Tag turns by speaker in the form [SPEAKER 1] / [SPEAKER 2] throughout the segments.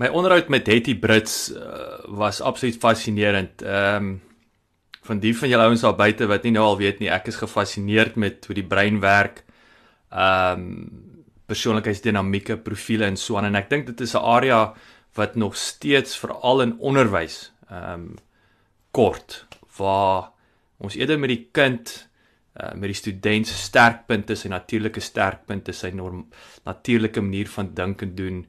[SPEAKER 1] My onderhoud met Hetty Brits uh, was absoluut fascinerend. Ehm um, van die van julle ouens daar buite wat nie nou al weet nie, ek is gefassineerd met hoe die brein werk. Ehm um, persoonlikheidsdinamieke profile en so aan en ek dink dit is 'n area wat nog steeds veral in onderwys ehm um, kort waar ons eerder met die kind uh, met die student se sterkpunte, sy natuurlike sterkpunte, sy norm natuurlike manier van dink en doen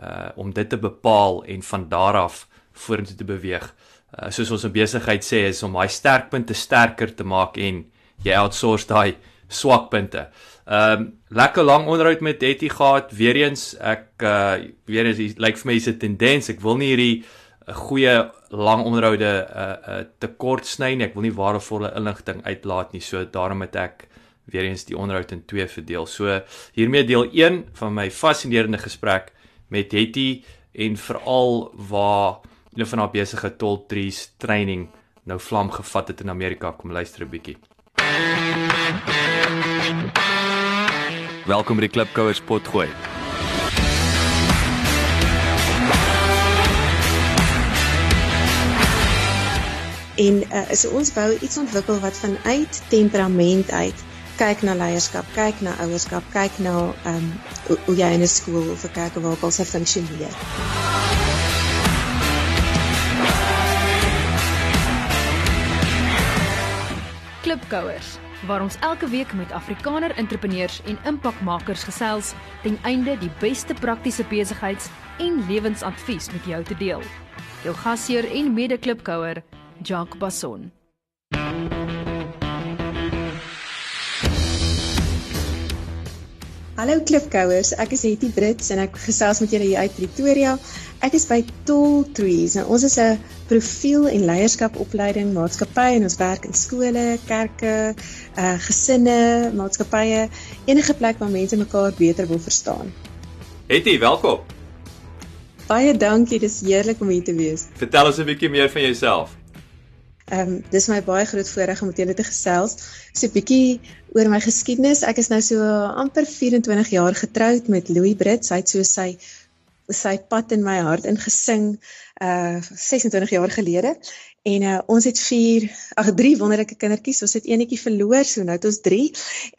[SPEAKER 1] uh om dit te bepaal en van daar af vorentoe te beweeg. Uh, soos ons in besigheid sê is om daai sterkpunte sterker te maak en jy outsource daai swakpunte. Ehm um, lekker lang onderhoud met Hetty gehad. Weereens ek uh weer is lyk like vir my is 'n tendens. Ek wil nie hierdie uh, goeie lang onderhoude uh uh te kort sny nie. Ek wil nie waardevolle inligting uitlaat nie. So daarom het ek weer eens die onderhoud in twee verdeel. So hiermee deel 1 van my fascinerende gesprek met Hetty en veral waar hulle van haar besige toll trees training nou vlam gevat het in Amerika. Kom luister 'n bietjie. Welkom by die Klipkouers potgooi.
[SPEAKER 2] En uh, is ons wou iets ontwikkel wat vanuit temperament uit kyk na leierskap, kyk na ouerskap, kyk na ehm um, hoe, hoe jy in 'n skool of 'n kerk of waar ook al se funksioneer.
[SPEAKER 3] Klipkouers waar ons elke week met Afrikaner entrepreneurs en impakmakers gesels ten einde die beste praktiese besigheids- en lewensadvies met jou te deel. Jou gasheer en mede-klipkouer, Jacques Basson.
[SPEAKER 2] Hallo klipkouers, ek is Hetty Brits en ek gesels met julle hier uit Pretoria. Ek is by Tall Trees. Nou, ons is 'n profiel en leierskapopleiding maatskappy en ons werk in skole, kerke, uh gesinne, maatskappye, enige plek waar mense mekaar beter wil verstaan.
[SPEAKER 1] Hetty, welkom.
[SPEAKER 2] Baie dankie, dis heerlik om hier te wees.
[SPEAKER 1] Vertel ons 'n bietjie meer van jouself.
[SPEAKER 2] Ehm um, dis my baie groot voorreg om met julle te gesels. So 'n bietjie oor my geskiedenis. Ek is nou so amper 24 jaar getroud met Louis Brits. Hy het so sy sy pad in my hart ingesing uh 26 jaar gelede. En uh, ons het vier, ag drie wonderlike kindertjies. Ons het eenetjie verloor, so nou het ons 3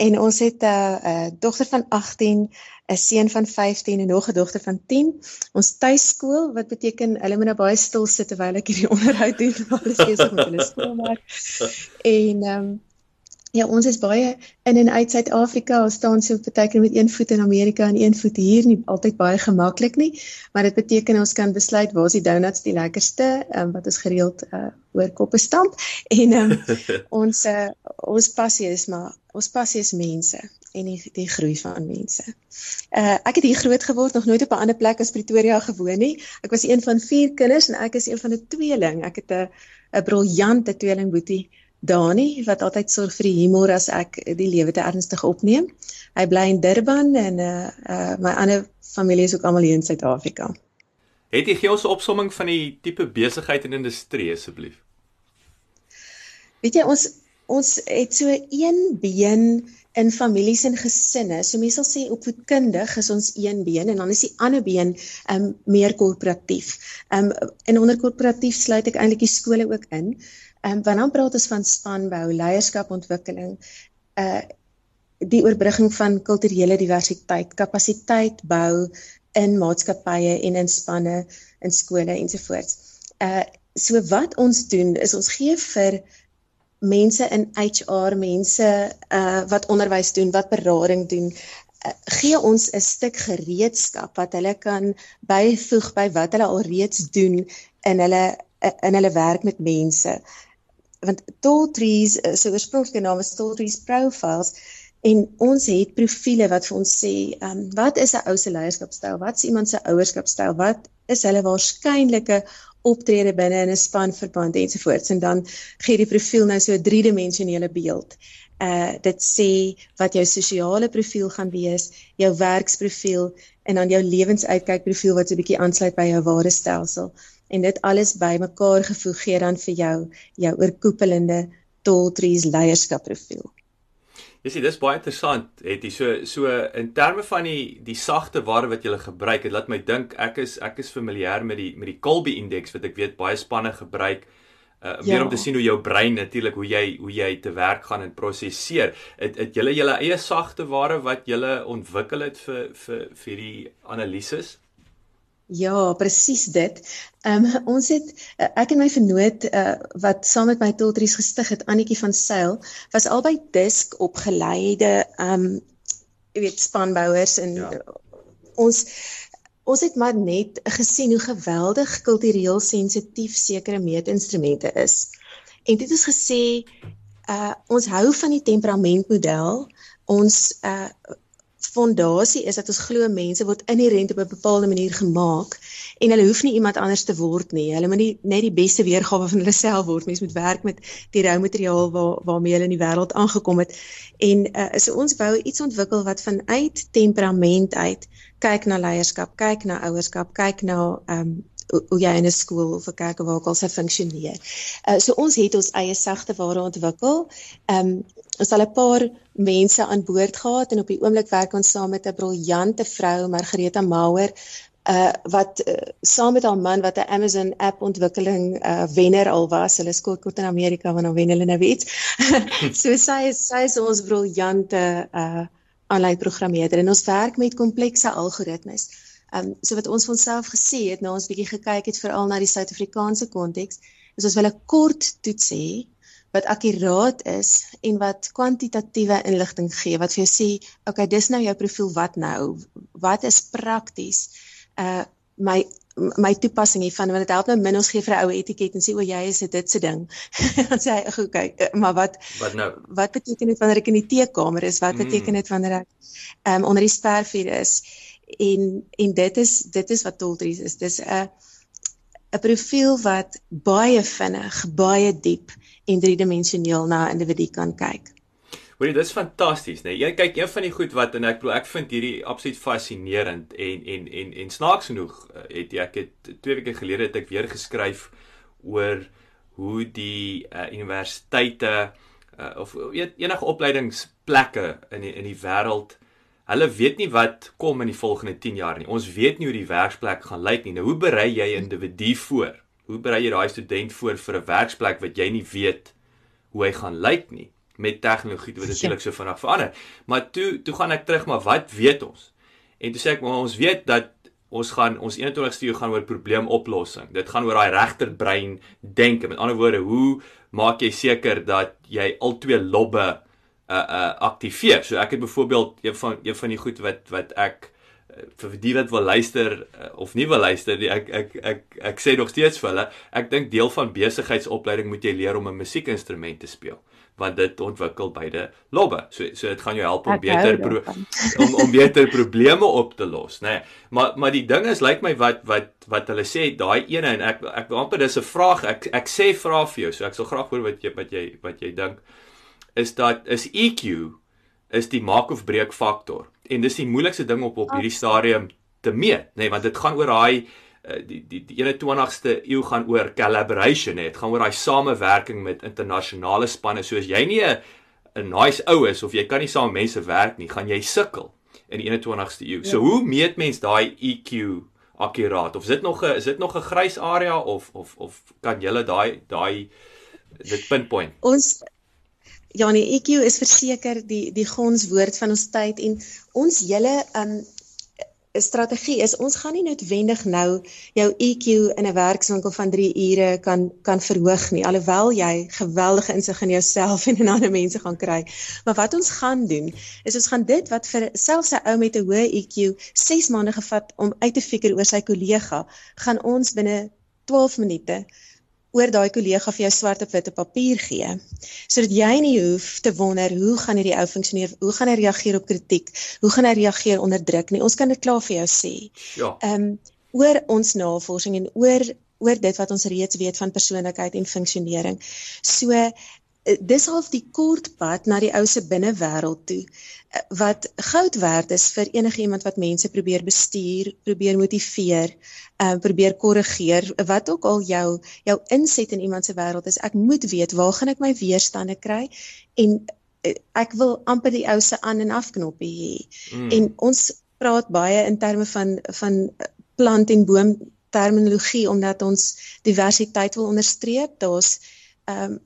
[SPEAKER 2] en ons het 'n uh, uh, dogter van 18, 'n seun van 15 en nog 'n dogter van 10. Ons tuiskool wat beteken hulle moet nou baie stil sit terwyl ek hierdie onderhoud doen, want hulle is besig met hulle skoolwerk. En ehm um, Ja, ons is baie in en uit Suid-Afrika. Ons staan so partykeer met een voet in Amerika en een voet hier, nie altyd baie gemaklik nie, maar dit beteken ons kan besluit waar is die donuts die lekkerste, um, wat ons gereeld uh, oor koppe stamp en um, ons uh, ons passie is maar ons passie is mense en die die groei van mense. Uh ek het hier groot geword, nog nooit op 'n ander plek as Pretoria gewoon nie. Ek was een van vier kinders en ek is een van 'n tweeling. Ek het 'n 'n briljante tweeling boetie Dani wat altyd sorg vir die humor as ek die lewe te ernstig opneem. Hy bly in Durban en uh, uh my ander familie is ook almal hier in Suid-Afrika.
[SPEAKER 1] Het jy gee ons 'n opsomming van die tipe besigheid en industrie asseblief?
[SPEAKER 2] Weet jy ons ons het so een been in families en gesinne. So mense sal sê opvoedkundig is ons een been en dan is die ander been um meer korporatief. Um en onder korporatief sluit ek eintlik die skole ook in. Um, wanneer praat ons van spanbou, leierskapontwikkeling, uh die oorbrugging van kulturele diversiteit, kapasiteit bou in maatskappye en in spanne in skole ensovoorts. Uh so wat ons doen is ons gee vir mense in HR, mense uh wat onderwys doen, wat berading doen, uh, gee ons 'n stuk gereedskap wat hulle kan byvoeg by wat hulle al reeds doen in hulle in hulle werk met mense want Tall Trees eh, se oorspronklike naam is Tall Trees Profiles en ons het profile wat vir ons sê, ehm um, wat is 'n ou se leierskapstyl? Wat is iemand se ouerskapstyl? Wat is hulle waarskynlike optrede binne in 'n spanverband ensovoorts en dan gee die profiel nou so 'n driedimensionele beeld. Uh dit sê wat jou sosiale profiel gaan wees, jou werksprofiel en dan jou lewensuitkyk profiel wat so 'n bietjie aansluit by jou waardestelsel en dit alles bymekaar gevoeg gee dan vir jou jou oorkoepelende Tall Trees leierskapprofiel.
[SPEAKER 1] Jy sien dis baie interessant. Het jy so so in terme van die die sagte ware wat jy gebruik, dit laat my dink ek is ek is familier met die met die Colby indeks wat ek weet baie spanne gebruik uh, meer ja. om te sien hoe jou brein natuurlik hoe jy hoe jy te werk gaan en prosesseer. Het het julle julle eie sagte ware wat julle ontwikkel het vir vir vir die analises?
[SPEAKER 2] Ja, presies dit. Ehm um, ons het uh, ek en my vernoot uh, wat saam met my Toltries gestig het, Annetjie van Sail, was albei disk opgeleide ehm um, jy weet spanbouers en ja. ons ons het maar net gesien hoe geweldig kultureel sensitief sekere meetinstrumente is. En dit is gesê uh ons hou van die temperamentmodel. Ons uh fondasie is dat ons glo mense word inherënt op 'n bepaalde manier gemaak en hulle hoef nie iemand anders te word nie. Hulle moet nie net die beste weergawe van hulle self word. Mens moet werk met die rou materiaal waar waarmee hulle in die wêreld aangekom het. En uh, so ons wou iets ontwikkel wat vanuit temperament uit kyk na leierskap, kyk na ouerskap, kyk na ehm um, hoe jy in 'n skool of 'n kerk of waar ook al se funksioneer. Uh so ons het ons eie sagte ware ontwikkel. Ehm um, ons het 'n paar mense aan boord gehad en op die oomblik werk ons saam met 'n briljante vrou, Margareta Mauer, uh wat uh, saam met haar man wat 'n Amazon app ontwikkeling uh wenner al was. Hulle skool kort in Amerika wanneer wen hulle nou iets. so sy is sy is ons briljante uh aanlyn programmeerder en ons werk met komplekse algoritmes. Ehm um, so wat ons vir onsself gesê het nou ons bietjie gekyk het veral na die Suid-Afrikaanse konteks, is ons wil 'n kort toets hê wat akkuraat is en wat kwantitatiewe inligting gee wat vir jou sê, okay, dis nou jou profiel wat nou? Wat is prakties? Uh my my toepassing hiervan want dit help nou min ons gee vir 'n ou etiket en sê o jy is dit se ding. Dan sê hy okay, eh, maar wat
[SPEAKER 1] wat nou?
[SPEAKER 2] Wat beteken dit wanneer ek in die teekamer is? Wat beteken dit wanneer ek ehm um, onder die spervuur is? En en dit is dit is wat Toltries is. Dis 'n 'n profiel wat baie vinnig, baie diep en driedimensioneel na 'n individu kan kyk.
[SPEAKER 1] Hoorie, dis fantasties, né? Nee. Jy kyk een van die goed wat en ek bedoel ek vind hierdie absoluut fascinerend en en en en snaaks genoeg eh, het ek het 2 weke gelede het ek weer geskryf oor hoe die uh, universiteite uh, of enige opleidingsplekke in die, in die wêreld Hulle weet nie wat kom in die volgende 10 jaar nie. Ons weet nie hoe die werksplek gaan lyk nie. Nou hoe berei jy 'n individu voor? Hoe berei jy daai student voor vir 'n werksplek wat jy nie weet hoe hy gaan lyk nie met tegnologie wat natuurlik so vinnig verander. Maar toe toe gaan ek terug maar wat weet ons? En toe sê ek maar ons weet dat ons gaan ons 21ste eeu gaan oor probleemoplossing. Dit gaan oor daai regterbrein denke. Met ander woorde, hoe maak jy seker dat jy al twee lobbe uh uh aktiveer. So ek het byvoorbeeld een van een van die goed wat wat ek uh, vir die wat wil luister of nie wil luister nie, ek ek ek ek, ek sê nog steeds vir hulle, ek dink deel van besigheidsopleiding moet jy leer om 'n musiekinstrument te speel want dit ontwikkel beide lobbe. So so dit gaan jou help om beter pro, om om beter probleme op te los, nê. Nee. Maar maar die ding is lyk like my wat wat wat hulle sê daai ene en ek ek amper dis 'n vraag. Ek ek sê vra vir jou, so ek sal graag hoor wat jy wat jy wat jy dink is dat is EQ is die maak of breek faktor en dis die moeilikste ding op op hierdie stadium te meet nê nee, want dit gaan oor daai eh, die die die 21ste eeu gaan oor collaboration nê dit gaan oor daai samewerking met internasionale spanne. Soos jy nie 'n 'n nice ou is of jy kan nie saam mense werk nie gaan jy sukkel in die 21ste eeu ja. so hoe meet mens daai EQ akkuraat of is dit nog 'n is dit nog 'n grys area of of of kan jy daai daai dit pinpoint?
[SPEAKER 2] Ons ja nee EQ is verseker die die gonswoord van ons tyd en ons hele um strategie is ons gaan nie noodwendig nou jou EQ in 'n werkswinkel van 3 ure kan kan verhoog nie alhoewel jy geweldige insig in jouself en in ander mense gaan kry. Maar wat ons gaan doen is ons gaan dit wat vir selfs 'n ou met 'n hoë EQ 6 maande gevat om uit te figure oor sy kollega gaan ons binne 12 minute oor daai kollega vir jou swart op wit op papier gee sodat jy nie hoef te wonder hoe gaan hierdie ou funksioneer? Hoe gaan hy reageer op kritiek? Hoe gaan hy reageer onder druk nie? Ons kan dit klaar vir jou sê.
[SPEAKER 1] Ja.
[SPEAKER 2] Ehm um, oor ons navorsing en oor oor dit wat ons reeds weet van persoonlikheid en funksionering. So dis half die kort pad na die ou se binnewêreld toe wat goud werd is vir enige iemand wat mense probeer bestuur, probeer motiveer, uh probeer korrigeer, wat ook al jou jou inset in iemand se wêreld is. Ek moet weet waar gaan ek my weerstande kry en ek wil amper die ou se aan en afknoppie hê. Mm. En ons praat baie in terme van van plant en boom terminologie omdat ons diversiteit wil onderstreep. Daar's ehm um,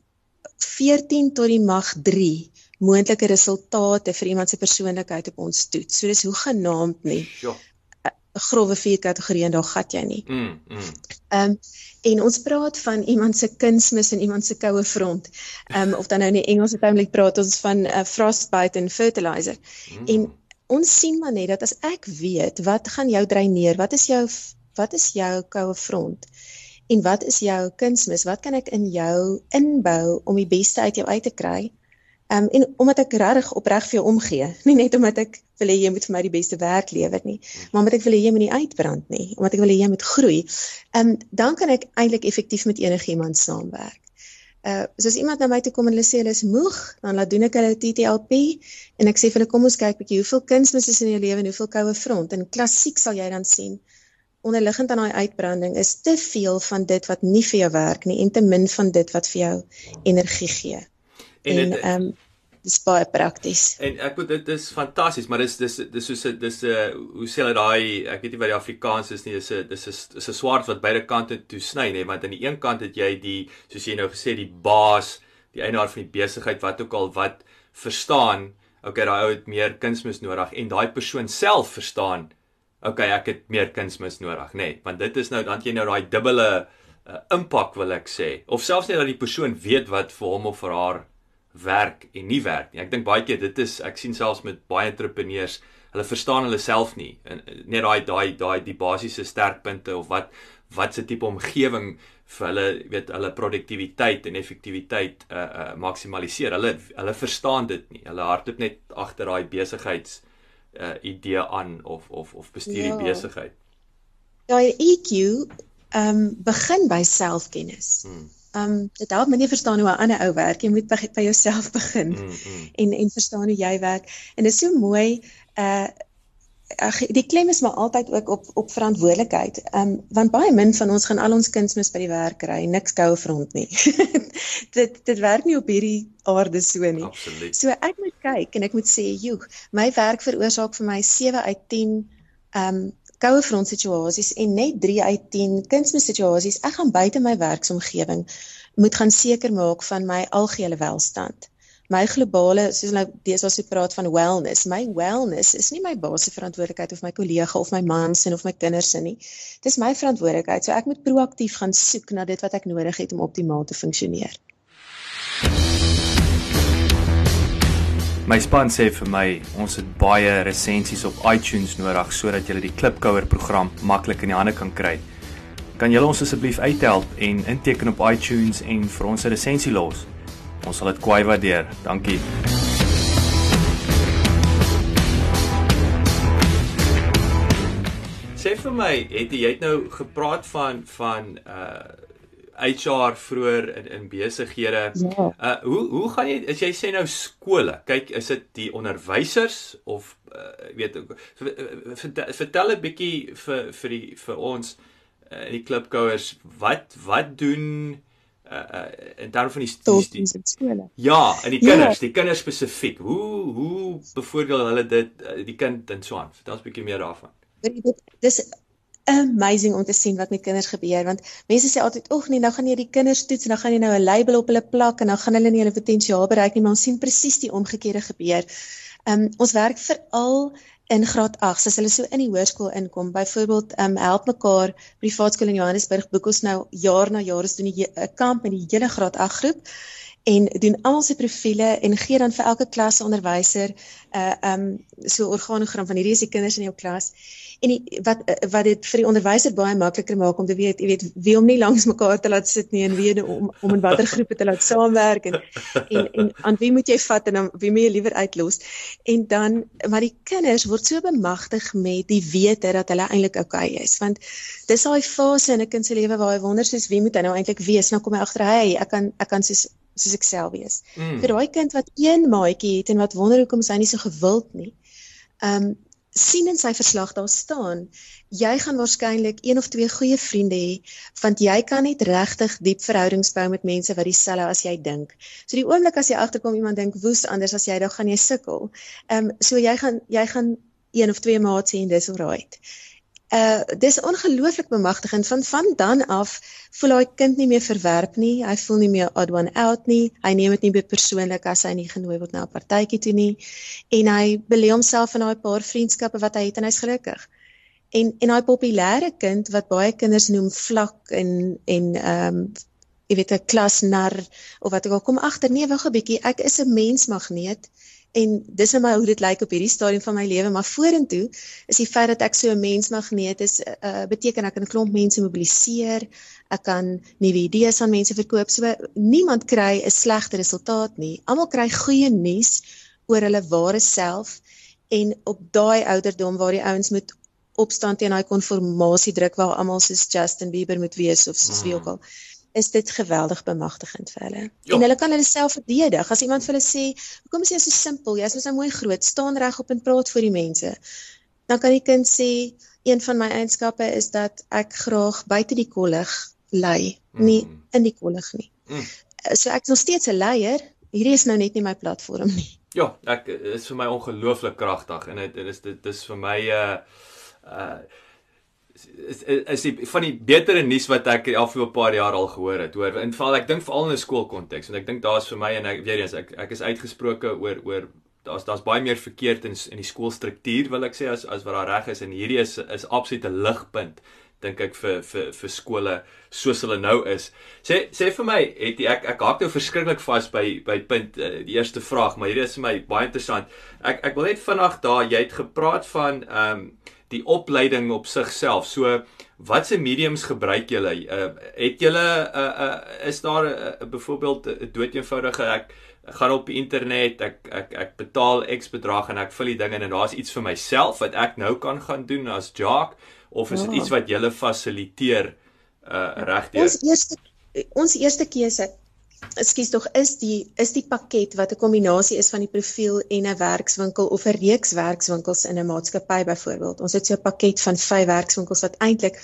[SPEAKER 2] 14 tot die mag 3 moontlike resultate vir iemand se persoonlikheid op ons toets. So dis hoe genaamd nie. Ja. 'n Grove vier kategorie en daar gat jy nie. Mm. Ehm mm. um, en ons praat van iemand se kunsmis en iemand se koue front. Ehm um, of dan nou in die Engelse term praat ons van 'n uh, frostbite en fertilizer. Mm. En ons sien maar net dat as ek weet wat gaan jou dreineer, wat is jou wat is jou koue front? En wat is jou kunsmis? Wat kan ek in jou inbou om die beste uit jou uit te kry? Ehm um, en omdat ek regtig opreg vir jou omgee, nie net omdat ek wil hê jy moet vir my die beste werk lewer nie, maar omdat ek wil hê jy moet nie uitbrand nie, omdat ek wil hê jy moet groei. Ehm um, dan kan ek eintlik effektief met enigiemand saamwerk. Uh soos iemand na my toe kom en hulle sê hulle is moeg, dan laat doen ek hulle TTLP en ek sê vir hulle kom ons kyk bietjie hoeveel kunsmis is in jou lewe en hoeveel koue front en klassiek sal jy dan sien onderliggend aan daai uitbranding is te veel van dit wat nie vir jou werk nie en te min van dit wat vir jou energie gee. En ehm um, dis baie prakties.
[SPEAKER 1] En ek moet dit is fantasties, maar dis dis dis soos 'n dis 'n hoe sê hulle daai ek weet nie wat die Afrikaans is nie, dis 'n dis is is 'n swaard wat beide kante toe sny nê, want aan die een kant het jy die soos jy nou gesê die baas, die eienaar van die besigheid wat ook al wat verstaan, okay, daai ou het meer kunsmis nodig en daai persoon self verstaan, okay, ek het meer kunsmis nodig, nê, want dit is nou dan jy nou daai dubbele uh, impak wil ek sê, of selfs net dat die persoon weet wat vir hom of vir haar werk en nie werk nie. Ek dink baie keer dit is ek sien selfs met baie entrepreneurs, hulle verstaan hulle self nie. En net daai daai daai die basiese sterkpunte of wat wat se tipe omgewing vir hulle weet hulle produktiwiteit en effektiwiteit uh uh maksimaliseer. Hulle hulle verstaan dit nie. Hulle hardloop net agter daai besigheids uh idee aan of of of bestuur die ja. besigheid.
[SPEAKER 2] Ja, EQ ehm um, begin by selfkennis. Hmm Ehm um, dit help my nie verstaan hoe 'n ander ou werk. Jy moet by, by jouself begin mm, mm. en en verstaan hoe jy werk. En dit is so mooi uh ag die klem is maar altyd ook op op verantwoordelikheid. Ehm um, want baie min van ons gaan al ons kunsmis by die werk kry, niks koue front nie. dit dit werk nie op hierdie aarde so nie. Absoluut. So ek moet kyk en ek moet sê, "Joe, my werk veroorsaak vir my 7 uit 10 ehm um, koue front situasies en net 3 uit 10 kunsmis situasies. Ek gaan buite my werksomgewing moet gaan seker maak van my algehele welstand. My globale, soos nou deesdae se praat van wellness, my wellness is nie my basiese verantwoordelikheid of my kollega of my man se of my kinders se nie. Dis my verantwoordelikheid. So ek moet proaktief gaan soek na dit wat ek nodig het om optimaal te funksioneer.
[SPEAKER 1] My span sê vir my ons het baie resensies op iTunes nodig sodat jy die Klipkouer program maklik in die hande kan kry. Kan julle ons asseblief uithelp en inteken op iTunes en vir ons 'n resensie los? Ons sal dit kwai waardeer. Dankie. Sê vir my, het jy het nou gepraat van van uh HR vroeër in, in besighede. Ja. Uh hoe hoe gaan jy as jy sê nou skole? Kyk, is dit die onderwysers of uh weet vertel 'n bietjie vir vir die vir ons uh, die klipkouers wat wat doen uh, uh in terme van die
[SPEAKER 2] studies in skole.
[SPEAKER 1] Ja, en die kinders, ja. die kinders spesifiek. Hoe hoe bevoordeel hulle dit die kind en so aan? Vertel ons 'n bietjie meer daarvan.
[SPEAKER 2] Dis amazing om te sien wat met kinders gebeur want mense sê altyd oek nee nou gaan jy die kinders toets en dan gaan jy nou 'n label op hulle plak en dan gaan hulle nie hulle potensiaal bereik nie maar ons sien presies die omgekeerde gebeur. Um ons werk veral in graad 8 as hulle so in die hoërskool inkom byvoorbeeld um help mekaar privaat skool in Johannesburg boek ons nou jaar na jaar is doen 'n kamp met die hele graad 8 groep en doen al sy profile en gee dan vir elke klas onderwyser 'n uh, um so organogram van hierdie is die kinders in jou klas en die, wat wat dit vir die onderwyser baie makliker maak om te weet, jy weet, wie om nie langs mekaar te laat sit nie en wie om om in watter groepe te laat saamwerk en en en aan wie moet jy vat en dan wie moet jy liewer uitlos? En dan maar die kinders word so bemagtig met die wete dat hulle eintlik okay is, want dis daai fase in 'n kind se lewe waar hy wonder soos wie moet hy nou eintlik wees? Nou kom hy agter, hey, ek kan ek kan soos soos ek self wees. Mm. Vir daai kind wat een maatjie het en wat wonder hoekom hy nie so gewild nie. Ehm um, sien in sy verslag daar staan, jy gaan waarskynlik een of twee goeie vriende hê, want jy kan net regtig diep verhoudings bou met mense wat dieselfde as jy dink. So die oomblik as jy agterkom iemand dink woes anders as jy, dan gaan jy sukkel. Ehm um, so jy gaan jy gaan een of twee maats hê en dis alright uh dis ongelooflik bemagtigend van van dan af voel hy kind nie meer verwerp nie hy voel nie meer odd one out nie hy neem dit nie meer persoonlik as hy nie genooi word na 'n partytjie toe nie en hy belê homself in daai paar vriendskappe wat hy het en hy's gelukkig. En en daai populêre kind wat baie kinders noem vlak en en ehm um, jy weet 'n klasnar of wat ek al kom agter nee wag 'n bietjie ek is 'n mensmagneet En dis nou maar hoe dit lyk op hierdie stadium van my lewe, maar vorentoe is die feit dat ek so 'n mensmagneet is, uh, beteken ek kan 'n klomp mense mobiliseer, ek kan nuwe idees aan mense verkoop. So niemand kry 'n slegte resultaat nie. Almal kry goeie nuus oor hulle ware self en op daai ouderdom waar die ouens moet opstaan teen daai konformasie druk waar almal soos Justin Bieber moet wees of soos wie ook al. Mm is dit geweldig bemagtigend vir hulle. Jo. En hulle kan hulle self verdedig. As iemand vir hulle sê, "Hoekom is jy so simpel? Jy's mos nou mooi groot, staan reg op en praat vir die mense." Dan kan die kind sê, "Een van my eienskappe is dat ek graag buite die kollig lei, nie mm. in die kollig nie." Mm. So ek is nog steeds 'n leier. Hierdie is nou net nie my platform nie.
[SPEAKER 1] Ja, ek is vir my ongelooflik kragtig en dit is dit is vir my 'n uh, uh is is die van die betere nuus wat ek al vir 'n paar jaar al gehoor het. Hoor, in geval ek dink veral in 'n skoolkonteks en ek dink daar's vir my en ek weer eens ek ek is uitgesproke oor oor daar's daar's baie meer verkeerd in in die skoolstruktuur wil ek sê as as wat daar reg is en hierdie is is absoluut 'n ligpunt dink ek vir vir vir skole soos hulle nou is. Sê sê vir my, het ek ek haak nou verskriklik vas by by punt uh, die eerste vraag, maar hierdie is vir my baie interessant. Ek ek wil net vinnig daar jy het gepraat van ehm um, die opleiding op sigself. So watse mediums gebruik julle? Uh, het julle uh, uh, is daar 'n uh, byvoorbeeld 'n uh, doeteenvoudige ek gaan op die internet, ek ek ek betaal X bedrag en ek vul die ding in en daar's iets vir myself wat ek nou kan gaan doen as Jock of is dit ja. iets wat julle fasiliteer uh regdeur?
[SPEAKER 2] Ons eerste ons eerste keuse ekskuus tog is die is die pakket wat 'n kombinasie is van die profiel en 'n werkswinkel of 'n reeks werkswinkels in 'n maatskappy byvoorbeeld. Ons het so 'n pakket van 5 werkswinkels wat eintlik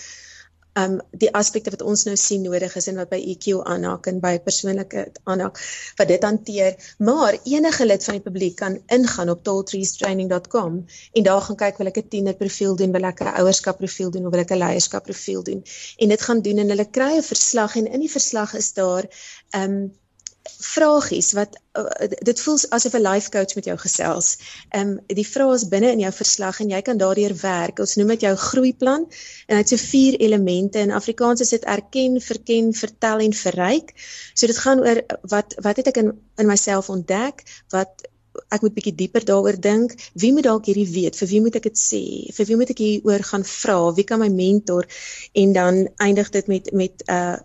[SPEAKER 2] um die aspekte wat ons nou sien nodig is en wat by EQ aanhaak en by persoonlike aanhaak wat dit hanteer maar enige lid van die publiek kan ingaan op tolltreestraining.com en daar gaan kyk wil ek 'n tiener profiel doen wil ek 'n ouerskap profiel doen of wil ek 'n leierskap profiel doen. En dit gaan doen en hulle kry 'n verslag en in die verslag is daar um vragies wat uh, dit voel asof 'n life coach met jou gesels. Ehm um, die vrae is binne in jou verslag en jy kan daardeur werk. Ons noem dit jou groeiplan en dit het so vier elemente. In Afrikaans is dit erken, verken, vertel en verryk. So dit gaan oor wat wat het ek in in myself ontdek? Wat ek moet bietjie dieper daaroor dink. Wie moet dalk hierdie weet? Vir wie moet ek dit sê? Vir wie moet ek hieroor gaan vra? Wie kan my mentor? En dan eindig dit met met 'n uh,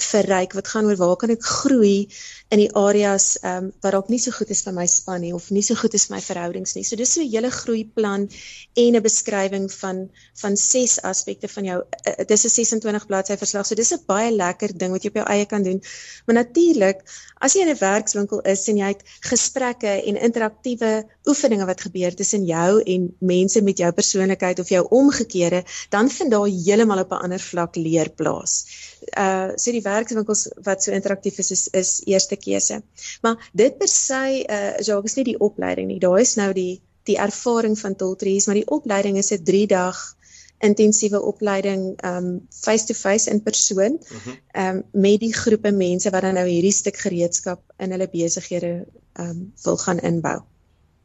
[SPEAKER 2] verryk wat gaan oor waar kan ek groei in die areas ehm um, wat dalk nie so goed is vir my span nie of nie so goed is vir my verhoudings nie. So dis so 'n hele groeiplan en 'n beskrywing van van ses aspekte van jou uh, dis 'n 26 bladsy verslag. So dis 'n baie lekker ding wat jy op jou eie kan doen. Maar natuurlik, as jy in 'n werkswinkel is en jy het gesprekke en interaktiewe oefeninge wat gebeur tussen jou en mense met jou persoonlikheid of jou omgekeerde, dan vind daar heeltemal op 'n ander vlak leer plaas. Uh so die werkswinkels wat so interaktief is is, is eerste keuse. Maar dit per se uh Jacques is nie die opleiding nie. Daar is nou die die ervaring van Toltrees, maar die opleiding is 'n 3 dag intensiewe opleiding um face to face in persoon mhm. um met die groepe mense wat dan nou hierdie stuk gereedskap in hulle besighede um wil gaan inbou.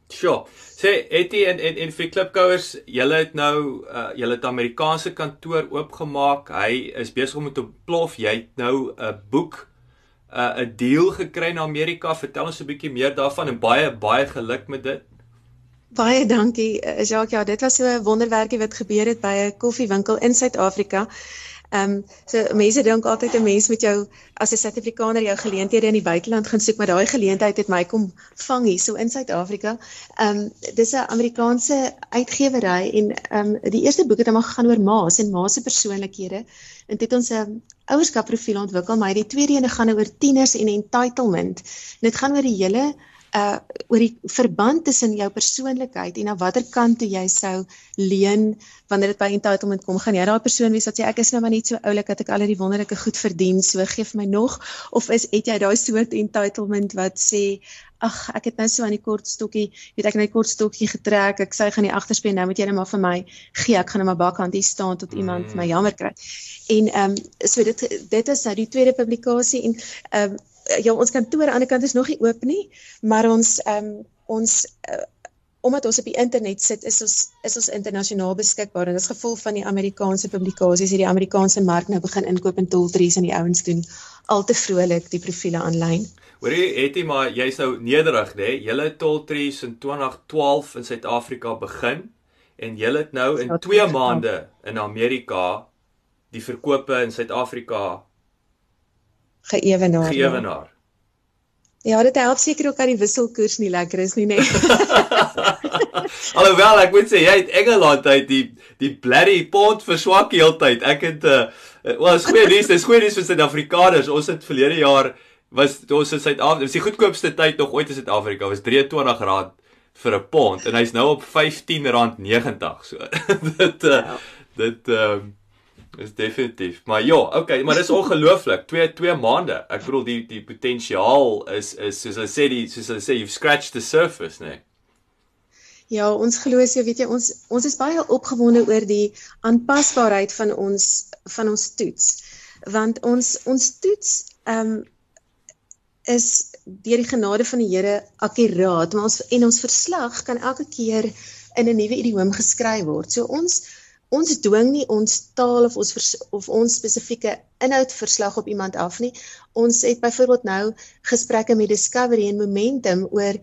[SPEAKER 1] Sjoe. Sê Etie en en en vir klipkouers, julle het nou uh, julle het Amerikaanse kantoor oopgemaak. Hy is besig om te plof. Jy het nou 'n boek 'n uh, 'n deal gekry in Amerika. Vertel ons 'n bietjie meer daarvan en baie baie geluk met dit.
[SPEAKER 2] Baie dankie. Uh, Jacques, ja, dit was 'n wonderwerkie wat gebeur het by 'n koffiewinkel in Suid-Afrika. Ehm um, so mense dink altyd 'n mens met jou as 'n Suid-Afrikaner jou geleenthede in die buiteland gaan soek, maar daai geleentheid het my kom vang hier so in Suid-Afrika. Ehm um, dis 'n Amerikaanse uitgewery en ehm um, die eerste boek het hom gegaan oor ma's en ma's se persoonlikhede. En dit ons 'n ouerskap profiel ontwikkel, maar die tweede een gaan oor tieners en entitlement. En dit gaan oor die hele uh oor die verband tussen jou persoonlikheid en na watter kant toe jy sou leun wanneer dit by entitlement kom. Gaan jy daai persoon wees wat sê ek is nou maar net so oulik dat ek al die wonderlike goed verdien, so gee vir my nog of is het jy daai soort entitlement wat sê ag ek het nou so aan die kort stokkie, weet ek net kort stokkie getrek. Ek sê gaan die agterspieën nou moet jy net maar vir my gee. Ek gaan net maar bakkant hier staan tot iemand my jammer kry. En ehm um, so dit dit is nou die tweede publikasie en ehm um, ja ons kantoor aan die ander kant is nog nie oop nie, maar ons ehm um, ons uh, omdat ons op die internet sit is ons is ons internasionaal beskikbaar en dit is gevolg van die Amerikaanse publikasies hierdie Amerikaanse mark nou begin inkoop in Toltrees en die ouens doen al te vrolik die profile aanlyn.
[SPEAKER 1] Hoorie, het jy maar jy's nou nederig nê? Julle Toltrees in 2012 in Suid-Afrika begin en julle het nou in 2 maande in Amerika die verkope in Suid-Afrika
[SPEAKER 2] geëwenaar.
[SPEAKER 1] Geëwenaar.
[SPEAKER 2] Ja, dit help seker ook dat die wisselkoers nie lekker is nie, nee.
[SPEAKER 1] Alhoewel ek moet sê jy het Engeland uit die die bloody pond verswak heeltyd. Ek het uh wel is goeie nuus, dis goeie nuus vir Suid-Afrikaners. Ons het verlede jaar was ons in Suid-Afrika, dis die goedkoopste tyd nog ooit in Suid-Afrika was R23 vir 'n pond en hy's nou op R15.90. So dit uh, dit ehm um, is definitief. Maar ja, okay, maar dis ongelooflik. 2 2 maande. Ek bedoel die die potensiaal is is soos hulle sê die soos hulle sê you've scratched the surface, né? Nee.
[SPEAKER 2] Ja, ons glo so, weet jy, ons ons is baie opgewonde oor die aanpasbaarheid van ons van ons toets. Want ons ons toets ehm um, is deur die genade van die Here akkuraat, maar ons en ons verslag kan elke keer in 'n nuwe idioom geskryf word. So ons ons dwing nie ons taal of ons of ons spesifieke inhoud verslag op iemand af nie. Ons het byvoorbeeld nou gesprekke met Discovery en Momentum oor 'n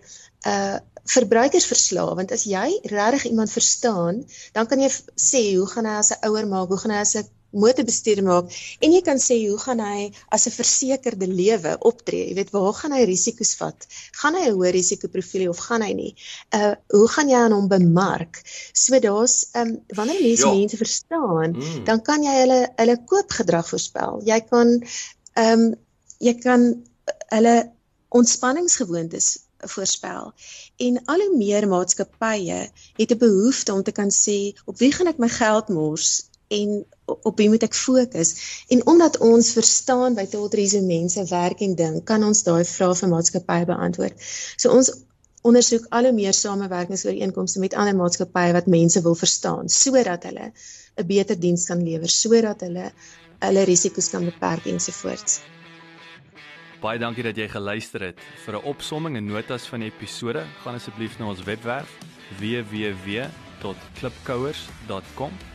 [SPEAKER 2] uh, verbruikersverslae want as jy regtig iemand verstaan, dan kan jy sê hoe gaan hy as 'n ouer maak, hoe gaan hy as 'n motorbestuur maak en jy kan sê hoe gaan hy as 'n versekerde lewe optree? Jy weet waar gaan hy risiko's vat? Gaan hy 'n hoë risikoprofiel of gaan hy nie? Uh hoe gaan jy aan hom bemark? So daar's um wanneer mense ja. mense verstaan, mm. dan kan jy hulle hulle koopgedrag voorspel. Jy kan um jy kan hulle ontspanningsgewoontes voorspel. En al hoe meer maatskappye het 'n behoefte om te kan sê op wie gaan ek my geld mors en op wie moet ek fokus? En omdat ons verstaan by Toltrees hoe mense werk en dink, kan ons daai vrae vir maatskappye beantwoord. So ons ondersoek al hoe meer samewerkingsooreenkomste met ander maatskappye wat mense wil verstaan sodat hulle 'n beter diens kan lewer, sodat hulle hulle risiko's kan beperk ensovoorts.
[SPEAKER 1] Baie dankie dat jy geluister het. Vir 'n opsomming en notas van die episode, gaan asseblief na ons webwerf www.klipkouers.com